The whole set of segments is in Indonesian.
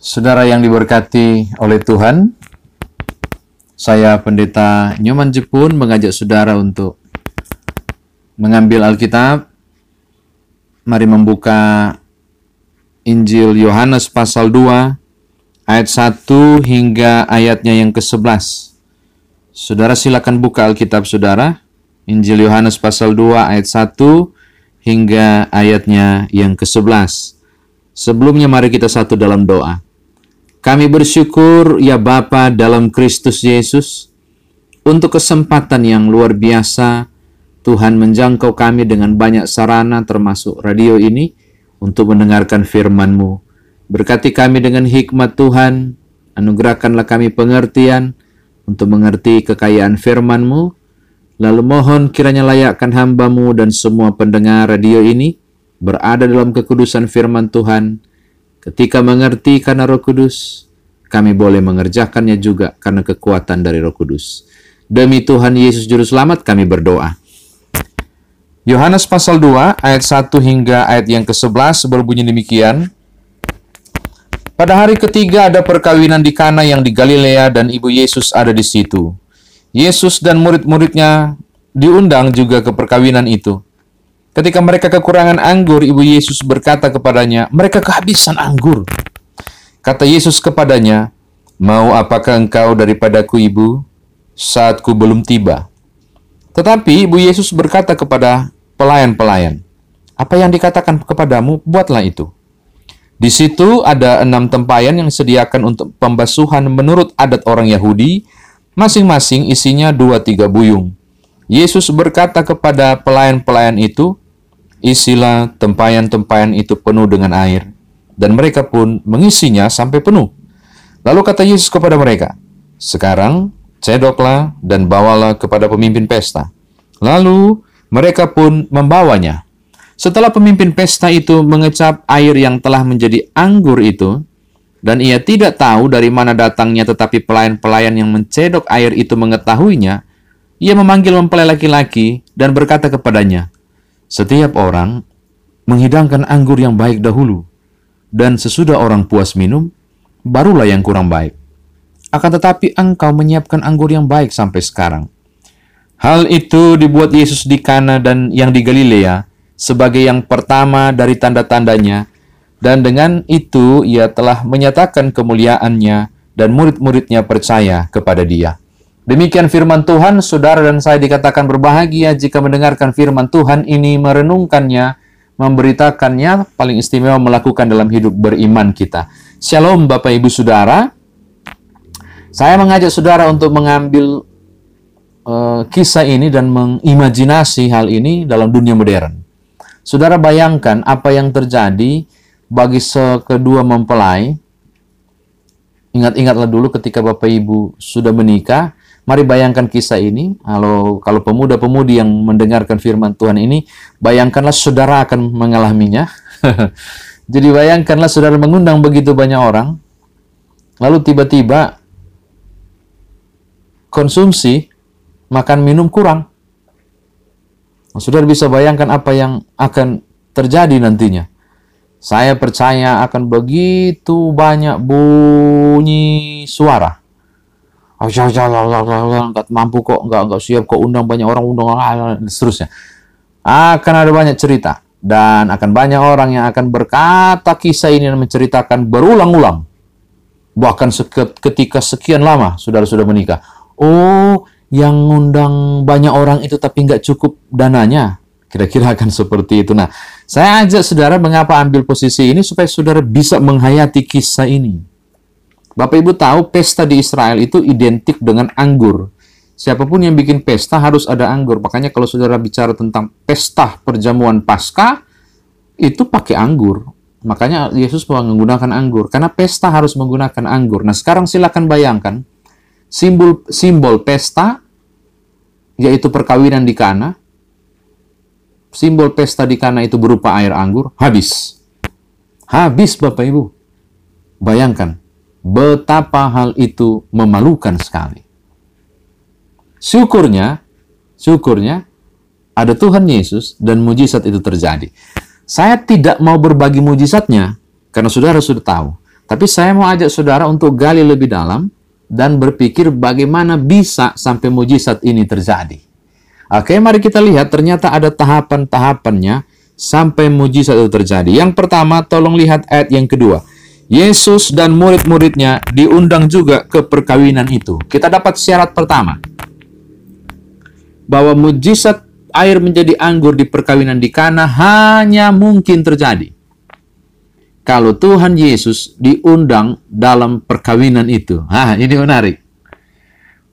Saudara yang diberkati oleh Tuhan, saya Pendeta Nyoman Jepun mengajak saudara untuk mengambil Alkitab. Mari membuka Injil Yohanes pasal 2 ayat 1 hingga ayatnya yang ke-11. Saudara silakan buka Alkitab saudara. Injil Yohanes pasal 2 ayat 1 hingga ayatnya yang ke-11. Sebelumnya mari kita satu dalam doa. Kami bersyukur ya Bapa dalam Kristus Yesus untuk kesempatan yang luar biasa Tuhan menjangkau kami dengan banyak sarana termasuk radio ini untuk mendengarkan firman-Mu. Berkati kami dengan hikmat Tuhan, anugerahkanlah kami pengertian untuk mengerti kekayaan firman-Mu, lalu mohon kiranya layakkan hamba-Mu dan semua pendengar radio ini berada dalam kekudusan firman Tuhan. Ketika mengerti karena Roh Kudus, kami boleh mengerjakannya juga karena kekuatan dari Roh Kudus. Demi Tuhan Yesus Juru Selamat kami berdoa. Yohanes pasal 2 ayat 1 hingga ayat yang ke-11 berbunyi demikian. Pada hari ketiga ada perkawinan di Kana yang di Galilea dan ibu Yesus ada di situ. Yesus dan murid-muridnya diundang juga ke perkawinan itu. Ketika mereka kekurangan anggur, ibu Yesus berkata kepadanya, "Mereka kehabisan anggur." Kata Yesus kepadanya, "Mau apakah engkau daripadaku, ibu? Saatku belum tiba." Tetapi ibu Yesus berkata kepada pelayan-pelayan, "Apa yang dikatakan kepadamu, buatlah itu." Di situ ada enam tempayan yang disediakan untuk pembasuhan menurut adat orang Yahudi, masing-masing isinya dua tiga buyung. Yesus berkata kepada pelayan-pelayan itu, isilah tempayan-tempayan itu penuh dengan air. Dan mereka pun mengisinya sampai penuh. Lalu kata Yesus kepada mereka, Sekarang cedoklah dan bawalah kepada pemimpin pesta. Lalu mereka pun membawanya. Setelah pemimpin pesta itu mengecap air yang telah menjadi anggur itu, dan ia tidak tahu dari mana datangnya tetapi pelayan-pelayan yang mencedok air itu mengetahuinya, ia memanggil mempelai laki-laki dan berkata kepadanya, setiap orang menghidangkan anggur yang baik dahulu, dan sesudah orang puas minum, barulah yang kurang baik. Akan tetapi engkau menyiapkan anggur yang baik sampai sekarang. Hal itu dibuat Yesus di Kana dan yang di Galilea sebagai yang pertama dari tanda-tandanya, dan dengan itu ia telah menyatakan kemuliaannya dan murid-muridnya percaya kepada dia. Demikian firman Tuhan, saudara dan saya dikatakan berbahagia jika mendengarkan firman Tuhan ini, merenungkannya, memberitakannya, paling istimewa melakukan dalam hidup beriman kita. Shalom Bapak Ibu Saudara. Saya mengajak saudara untuk mengambil uh, kisah ini dan mengimajinasi hal ini dalam dunia modern. Saudara bayangkan apa yang terjadi bagi sekedua mempelai. Ingat-ingatlah dulu ketika Bapak Ibu sudah menikah, Mari bayangkan kisah ini. Kalau kalau pemuda-pemudi yang mendengarkan firman Tuhan ini, bayangkanlah saudara akan mengalaminya. Jadi bayangkanlah saudara mengundang begitu banyak orang, lalu tiba-tiba konsumsi makan minum kurang. Nah, saudara bisa bayangkan apa yang akan terjadi nantinya. Saya percaya akan begitu banyak bunyi suara nggak mampu kok, nggak nggak siap kok undang banyak orang undang dan seterusnya. Akan ada banyak cerita dan akan banyak orang yang akan berkata kisah ini dan menceritakan berulang-ulang. Bahkan ketika sekian lama saudara sudah menikah. Oh, yang undang banyak orang itu tapi nggak cukup dananya. Kira-kira akan seperti itu. Nah, saya ajak saudara mengapa ambil posisi ini supaya saudara bisa menghayati kisah ini. Bapak Ibu tahu pesta di Israel itu identik dengan anggur. Siapa pun yang bikin pesta harus ada anggur. Makanya kalau saudara bicara tentang pesta perjamuan Paskah, itu pakai anggur. Makanya Yesus menggunakan anggur. Karena pesta harus menggunakan anggur. Nah sekarang silakan bayangkan, simbol simbol pesta, yaitu perkawinan di Kana, simbol pesta di Kana itu berupa air anggur, habis. Habis Bapak Ibu. Bayangkan, betapa hal itu memalukan sekali. Syukurnya, syukurnya ada Tuhan Yesus dan mujizat itu terjadi. Saya tidak mau berbagi mujizatnya karena saudara sudah tahu. Tapi saya mau ajak saudara untuk gali lebih dalam dan berpikir bagaimana bisa sampai mujizat ini terjadi. Oke, mari kita lihat ternyata ada tahapan-tahapannya sampai mujizat itu terjadi. Yang pertama, tolong lihat ayat yang kedua. Yesus dan murid-muridnya diundang juga ke perkawinan itu. Kita dapat syarat pertama. Bahwa mujizat air menjadi anggur di perkawinan di Kana hanya mungkin terjadi kalau Tuhan Yesus diundang dalam perkawinan itu. Ah, ini menarik.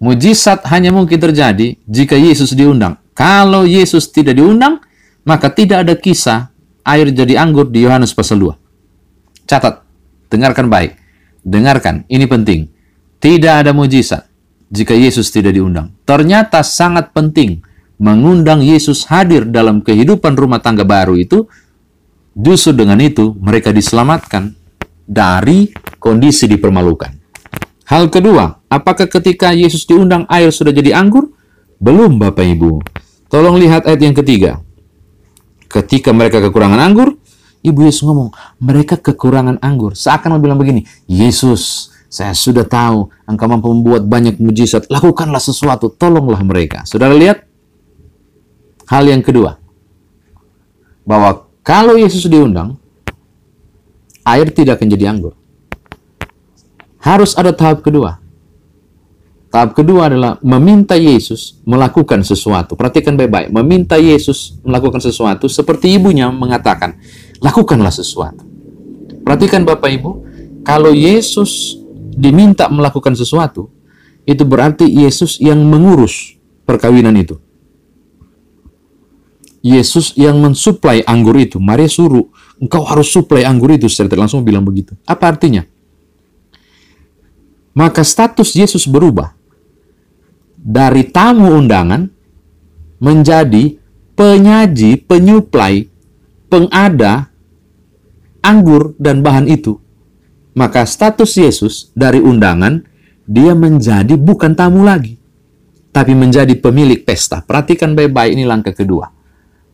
Mujizat hanya mungkin terjadi jika Yesus diundang. Kalau Yesus tidak diundang, maka tidak ada kisah air jadi anggur di Yohanes pasal 2. Catat, dengarkan baik. Dengarkan, ini penting. Tidak ada mujizat jika Yesus tidak diundang. Ternyata sangat penting mengundang Yesus hadir dalam kehidupan rumah tangga baru itu Justru dengan itu mereka diselamatkan dari kondisi dipermalukan. Hal kedua, apakah ketika Yesus diundang air sudah jadi anggur? Belum Bapak Ibu. Tolong lihat ayat yang ketiga. Ketika mereka kekurangan anggur, Ibu Yesus ngomong, mereka kekurangan anggur. Seakan bilang begini, Yesus, saya sudah tahu engkau mampu membuat banyak mujizat. Lakukanlah sesuatu, tolonglah mereka. Saudara lihat? Hal yang kedua, bahwa kalau Yesus diundang, air tidak akan jadi anggur. Harus ada tahap kedua. Tahap kedua adalah meminta Yesus melakukan sesuatu. Perhatikan baik-baik. Meminta Yesus melakukan sesuatu seperti ibunya mengatakan, lakukanlah sesuatu. Perhatikan Bapak Ibu, kalau Yesus diminta melakukan sesuatu, itu berarti Yesus yang mengurus perkawinan itu. Yesus yang mensuplai anggur itu. Maria suruh, engkau harus suplai anggur itu. Secara langsung bilang begitu. Apa artinya? Maka status Yesus berubah. Dari tamu undangan menjadi penyaji, penyuplai, pengada anggur dan bahan itu. Maka status Yesus dari undangan, dia menjadi bukan tamu lagi. Tapi menjadi pemilik pesta. Perhatikan baik-baik ini langkah kedua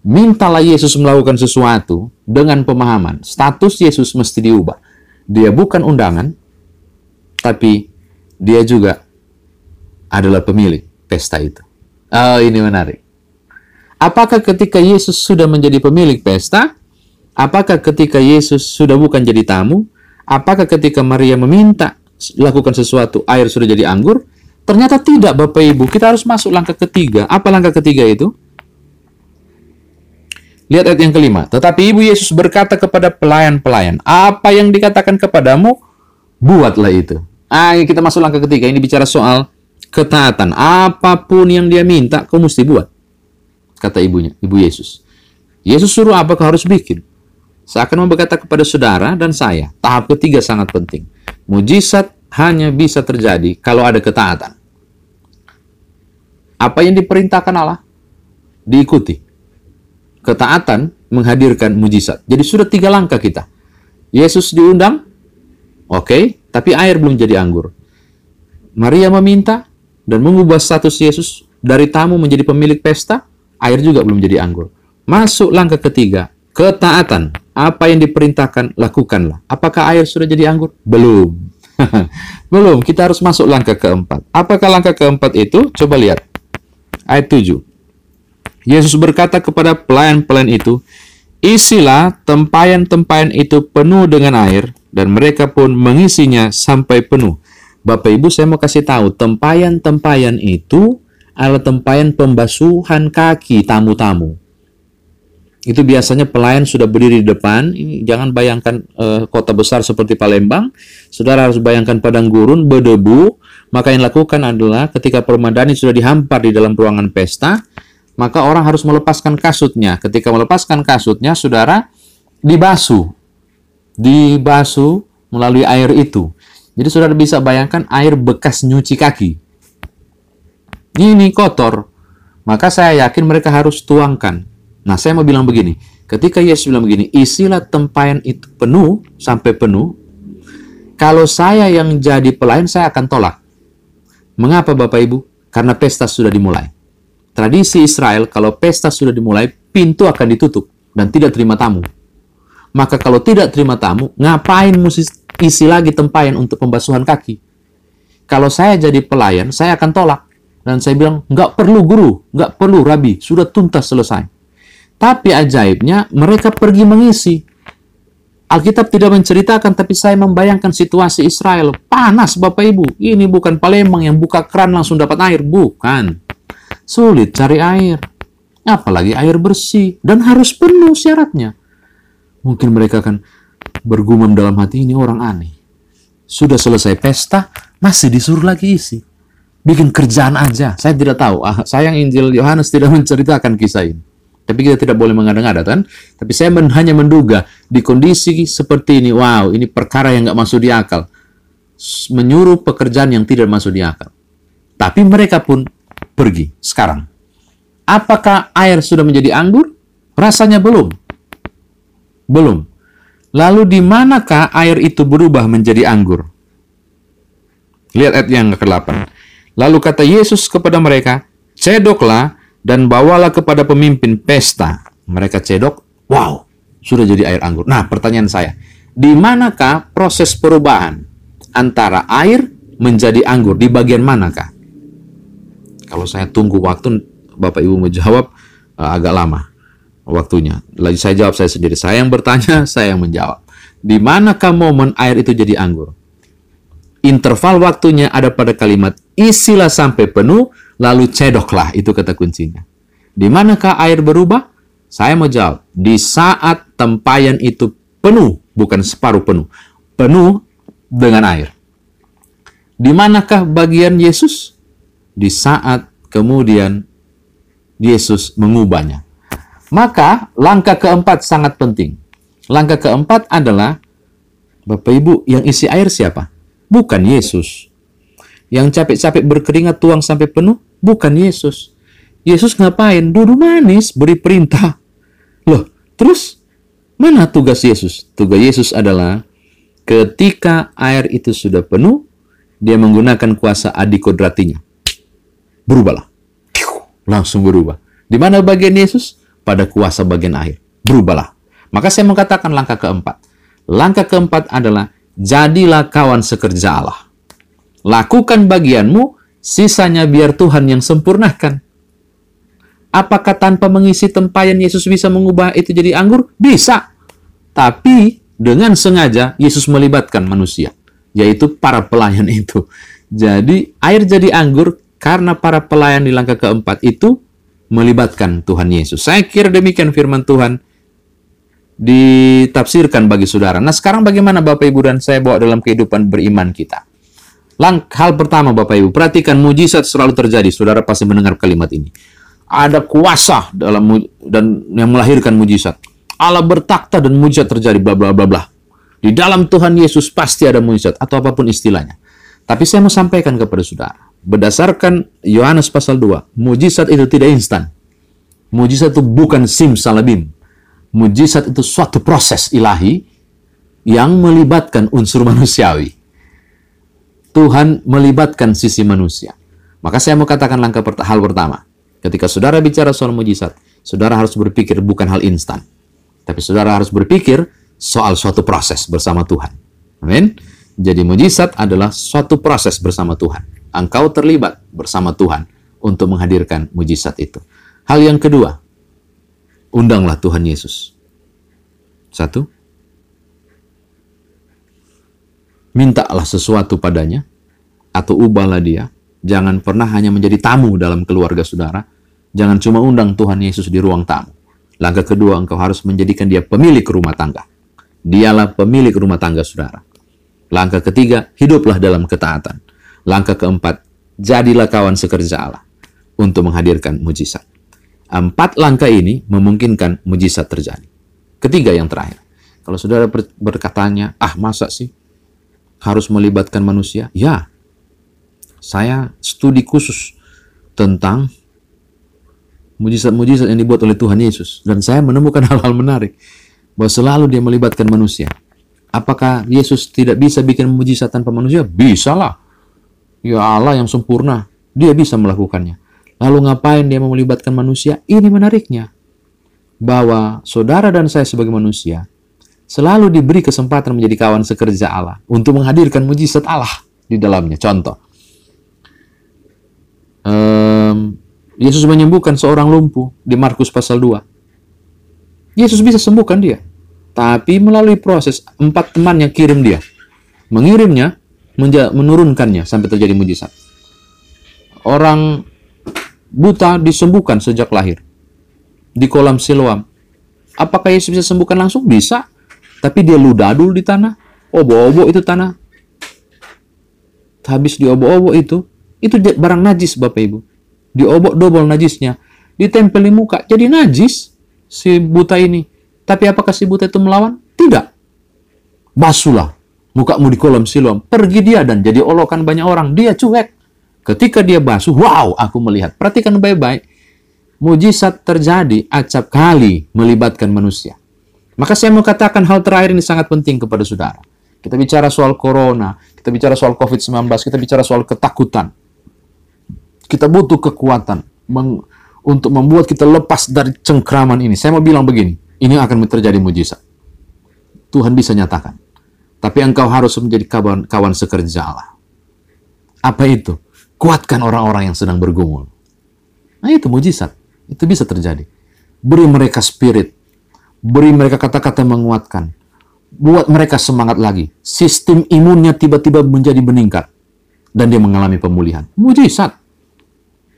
mintalah Yesus melakukan sesuatu dengan pemahaman status Yesus mesti diubah. Dia bukan undangan, tapi dia juga adalah pemilik pesta itu. Oh, ini menarik. Apakah ketika Yesus sudah menjadi pemilik pesta? Apakah ketika Yesus sudah bukan jadi tamu? Apakah ketika Maria meminta lakukan sesuatu, air sudah jadi anggur? Ternyata tidak, Bapak Ibu. Kita harus masuk langkah ketiga. Apa langkah ketiga itu? Lihat ayat yang kelima. Tetapi Ibu Yesus berkata kepada pelayan-pelayan, apa yang dikatakan kepadamu, buatlah itu. Ah, kita masuk langkah ketiga. Ini bicara soal ketaatan. Apa pun yang dia minta, kau mesti buat. Kata ibunya, Ibu Yesus. Yesus suruh apa kau harus bikin. Saya akan berkata kepada saudara dan saya, tahap ketiga sangat penting. Mujizat hanya bisa terjadi kalau ada ketaatan. Apa yang diperintahkan Allah? Diikuti ketaatan menghadirkan mujizat. Jadi sudah tiga langkah kita. Yesus diundang, oke, okay, tapi air belum jadi anggur. Maria meminta dan mengubah status Yesus dari tamu menjadi pemilik pesta, air juga belum jadi anggur. Masuk langkah ketiga, ketaatan. Apa yang diperintahkan, lakukanlah. Apakah air sudah jadi anggur? Belum. belum, kita harus masuk langkah keempat. Apakah langkah keempat itu? Coba lihat. Ayat 7. Yesus berkata kepada pelayan-pelayan itu, Isilah tempayan-tempayan itu penuh dengan air, dan mereka pun mengisinya sampai penuh. Bapak Ibu, saya mau kasih tahu, tempayan-tempayan itu adalah tempayan pembasuhan kaki tamu-tamu. Itu biasanya pelayan sudah berdiri di depan. Jangan bayangkan uh, kota besar seperti Palembang. Saudara harus bayangkan padang gurun berdebu. Maka yang dilakukan adalah ketika permadani sudah dihampar di dalam ruangan pesta, maka orang harus melepaskan kasutnya. Ketika melepaskan kasutnya, saudara dibasuh. Dibasuh melalui air itu. Jadi saudara bisa bayangkan air bekas nyuci kaki. Ini kotor. Maka saya yakin mereka harus tuangkan. Nah, saya mau bilang begini. Ketika Yesus bilang begini, isilah tempayan itu penuh sampai penuh. Kalau saya yang jadi pelayan, saya akan tolak. Mengapa Bapak Ibu? Karena pesta sudah dimulai. Tradisi Israel, kalau pesta sudah dimulai, pintu akan ditutup dan tidak terima tamu. Maka kalau tidak terima tamu, ngapain mesti isi lagi tempayan untuk pembasuhan kaki. Kalau saya jadi pelayan, saya akan tolak. Dan saya bilang, nggak perlu guru, nggak perlu rabi, sudah tuntas selesai. Tapi ajaibnya, mereka pergi mengisi. Alkitab tidak menceritakan, tapi saya membayangkan situasi Israel. Panas, Bapak Ibu. Ini bukan Palembang yang buka keran langsung dapat air. Bukan. Sulit cari air. Apalagi air bersih. Dan harus penuh syaratnya. Mungkin mereka akan bergumam dalam hati ini orang aneh. Sudah selesai pesta, masih disuruh lagi isi. Bikin kerjaan aja. Saya tidak tahu. Ah, sayang Injil Yohanes tidak menceritakan kisah ini. Tapi kita tidak boleh mengada-ngada kan? Tapi saya men hanya menduga di kondisi seperti ini, wow, ini perkara yang nggak masuk di akal. Menyuruh pekerjaan yang tidak masuk di akal. Tapi mereka pun pergi sekarang. Apakah air sudah menjadi anggur? Rasanya belum. Belum. Lalu di manakah air itu berubah menjadi anggur? Lihat ayat yang ke-8. Lalu kata Yesus kepada mereka, Cedoklah dan bawalah kepada pemimpin pesta. Mereka cedok, wow, sudah jadi air anggur. Nah, pertanyaan saya, di manakah proses perubahan antara air menjadi anggur? Di bagian manakah? Kalau saya tunggu waktu, Bapak Ibu menjawab uh, agak lama waktunya. Lagi saya jawab saya sendiri. Saya yang bertanya, saya yang menjawab. Di manakah momen air itu jadi anggur? Interval waktunya ada pada kalimat isilah sampai penuh, lalu cedoklah. Itu kata kuncinya. Di manakah air berubah? Saya mau jawab. Di saat tempayan itu penuh, bukan separuh penuh. Penuh dengan air. Di manakah bagian Yesus? Di saat kemudian Yesus mengubahnya. Maka langkah keempat sangat penting. Langkah keempat adalah Bapak Ibu yang isi air siapa? Bukan Yesus. Yang capek-capek berkeringat tuang sampai penuh bukan Yesus. Yesus ngapain? Duduk manis, beri perintah. Loh, terus mana tugas Yesus? Tugas Yesus adalah ketika air itu sudah penuh, dia menggunakan kuasa adikodratinya. Berubahlah. Langsung berubah. Di mana bagian Yesus? pada kuasa bagian air. Berubahlah. Maka saya mengatakan langkah keempat. Langkah keempat adalah jadilah kawan sekerja Allah. Lakukan bagianmu, sisanya biar Tuhan yang sempurnakan. Apakah tanpa mengisi tempayan Yesus bisa mengubah itu jadi anggur? Bisa. Tapi dengan sengaja Yesus melibatkan manusia, yaitu para pelayan itu. Jadi air jadi anggur karena para pelayan di langkah keempat itu melibatkan Tuhan Yesus. Saya kira demikian firman Tuhan ditafsirkan bagi saudara. Nah sekarang bagaimana Bapak Ibu dan saya bawa dalam kehidupan beriman kita? Lang hal pertama Bapak Ibu, perhatikan mujizat selalu terjadi. Saudara pasti mendengar kalimat ini. Ada kuasa dalam dan yang melahirkan mujizat. Allah bertakhta dan mujizat terjadi bla bla bla bla. Di dalam Tuhan Yesus pasti ada mujizat atau apa pun istilahnya. Tapi saya mau sampaikan kepada saudara, berdasarkan Yohanes pasal 2, mujizat itu tidak instan. Mujizat itu bukan simsalabim. Mujizat itu suatu proses ilahi yang melibatkan unsur manusiawi. Tuhan melibatkan sisi manusia. Maka saya mau katakan langkah per hal pertama. Ketika saudara bicara soal mujizat, saudara harus berpikir bukan hal instan. Tapi saudara harus berpikir soal suatu proses bersama Tuhan. Amin. Jadi mujizat adalah suatu proses bersama Tuhan engkau terlibat bersama Tuhan untuk menghadirkan mujizat itu. Hal yang kedua, undanglah Tuhan Yesus. Satu, mintalah sesuatu padanya, atau ubahlah dia. Jangan pernah hanya menjadi tamu dalam keluarga saudara. Jangan cuma undang Tuhan Yesus di ruang tamu. Langkah kedua, engkau harus menjadikan dia pemilik rumah tangga. Dialah pemilik rumah tangga saudara. Langkah ketiga, hiduplah dalam ketaatan. Langkah keempat, jadilah kawan sekerja Allah untuk menghadirkan mujizat. Empat langkah ini memungkinkan mujizat terjadi. Ketiga yang terakhir, kalau saudara berkatanya, ah masa sih harus melibatkan manusia? Ya, saya studi khusus tentang mujizat-mujizat yang dibuat oleh Tuhan Yesus. Dan saya menemukan hal-hal menarik. Bahwa selalu dia melibatkan manusia. Apakah Yesus tidak bisa bikin mujizat tanpa manusia? Bisa lah. Ya Allah yang sempurna, dia bisa melakukannya. Lalu ngapain dia melibatkan manusia? Ini menariknya. Bahwa saudara dan saya sebagai manusia, selalu diberi kesempatan menjadi kawan sekerja Allah untuk menghadirkan mujizat Allah di dalamnya. Contoh, um, Yesus menyembuhkan seorang lumpuh di Markus pasal 2. Yesus bisa sembuhkan dia. Tapi melalui proses empat temannya kirim dia. Mengirimnya, menurunkannya sampai terjadi mujizat. Orang buta disembuhkan sejak lahir. Di kolam Siloam. Apakah Yesus bisa sembuhkan langsung? Bisa. Tapi dia ludadul di tanah. Obo-obo itu tanah. Habis di obo-obo itu, itu barang najis Bapak Ibu. Di obok dobol najisnya. Ditempel di muka, jadi najis si buta ini. Tapi apakah si buta itu melawan? Tidak. Basuhlah mukamu di kolam siloam. Pergi dia dan jadi olokan banyak orang. Dia cuek. Ketika dia basuh, wow, aku melihat. Perhatikan baik-baik. Mujizat terjadi acap kali melibatkan manusia. Maka saya mau katakan hal terakhir ini sangat penting kepada saudara. Kita bicara soal corona, kita bicara soal COVID-19, kita bicara soal ketakutan. Kita butuh kekuatan untuk membuat kita lepas dari cengkraman ini. Saya mau bilang begini, ini akan terjadi mujizat. Tuhan bisa nyatakan. Tapi engkau harus menjadi kawan, kawan sekerja Allah. Apa itu? Kuatkan orang-orang yang sedang bergumul. Nah itu mujizat. Itu bisa terjadi. Beri mereka spirit. Beri mereka kata-kata menguatkan. Buat mereka semangat lagi. Sistem imunnya tiba-tiba menjadi meningkat. Dan dia mengalami pemulihan. Mujizat.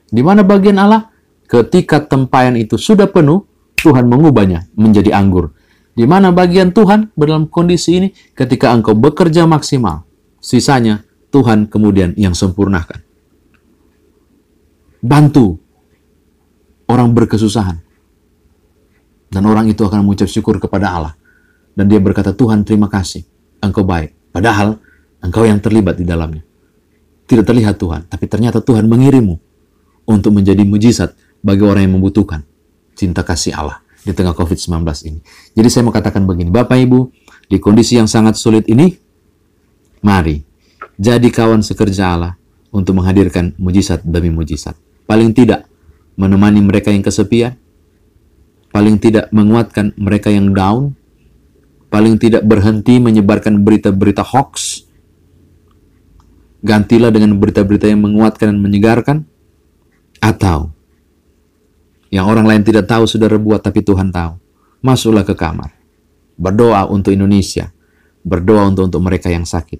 Di mana bagian Allah? Ketika tempayan itu sudah penuh, Tuhan mengubahnya menjadi anggur. Di mana bagian Tuhan dalam kondisi ini ketika engkau bekerja maksimal, sisanya Tuhan kemudian yang sempurnakan. Bantu orang berkesusahan. Dan orang itu akan mengucap syukur kepada Allah. Dan dia berkata, Tuhan terima kasih, engkau baik. Padahal engkau yang terlibat di dalamnya. Tidak terlihat Tuhan, tapi ternyata Tuhan mengirimmu untuk menjadi mujizat bagi orang yang membutuhkan cinta kasih Allah di tengah COVID-19 ini. Jadi saya mau katakan begini, Bapak Ibu, di kondisi yang sangat sulit ini, mari jadi kawan sekerja Allah untuk menghadirkan mujizat demi mujizat. Paling tidak menemani mereka yang kesepian, paling tidak menguatkan mereka yang down, paling tidak berhenti menyebarkan berita-berita hoax, gantilah dengan berita-berita yang menguatkan dan menyegarkan, atau yang orang lain tidak tahu sudah rebuat tapi Tuhan tahu. Masuklah ke kamar. Berdoa untuk Indonesia. Berdoa untuk untuk mereka yang sakit.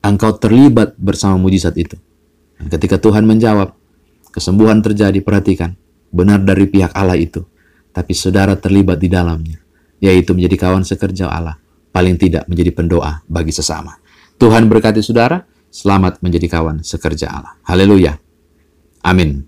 Engkau terlibat bersama mujizat itu. Dan ketika Tuhan menjawab, kesembuhan terjadi, perhatikan. Benar dari pihak Allah itu. Tapi saudara terlibat di dalamnya. Yaitu menjadi kawan sekerja Allah. Paling tidak menjadi pendoa bagi sesama. Tuhan berkati saudara, selamat menjadi kawan sekerja Allah. Haleluya. Amin.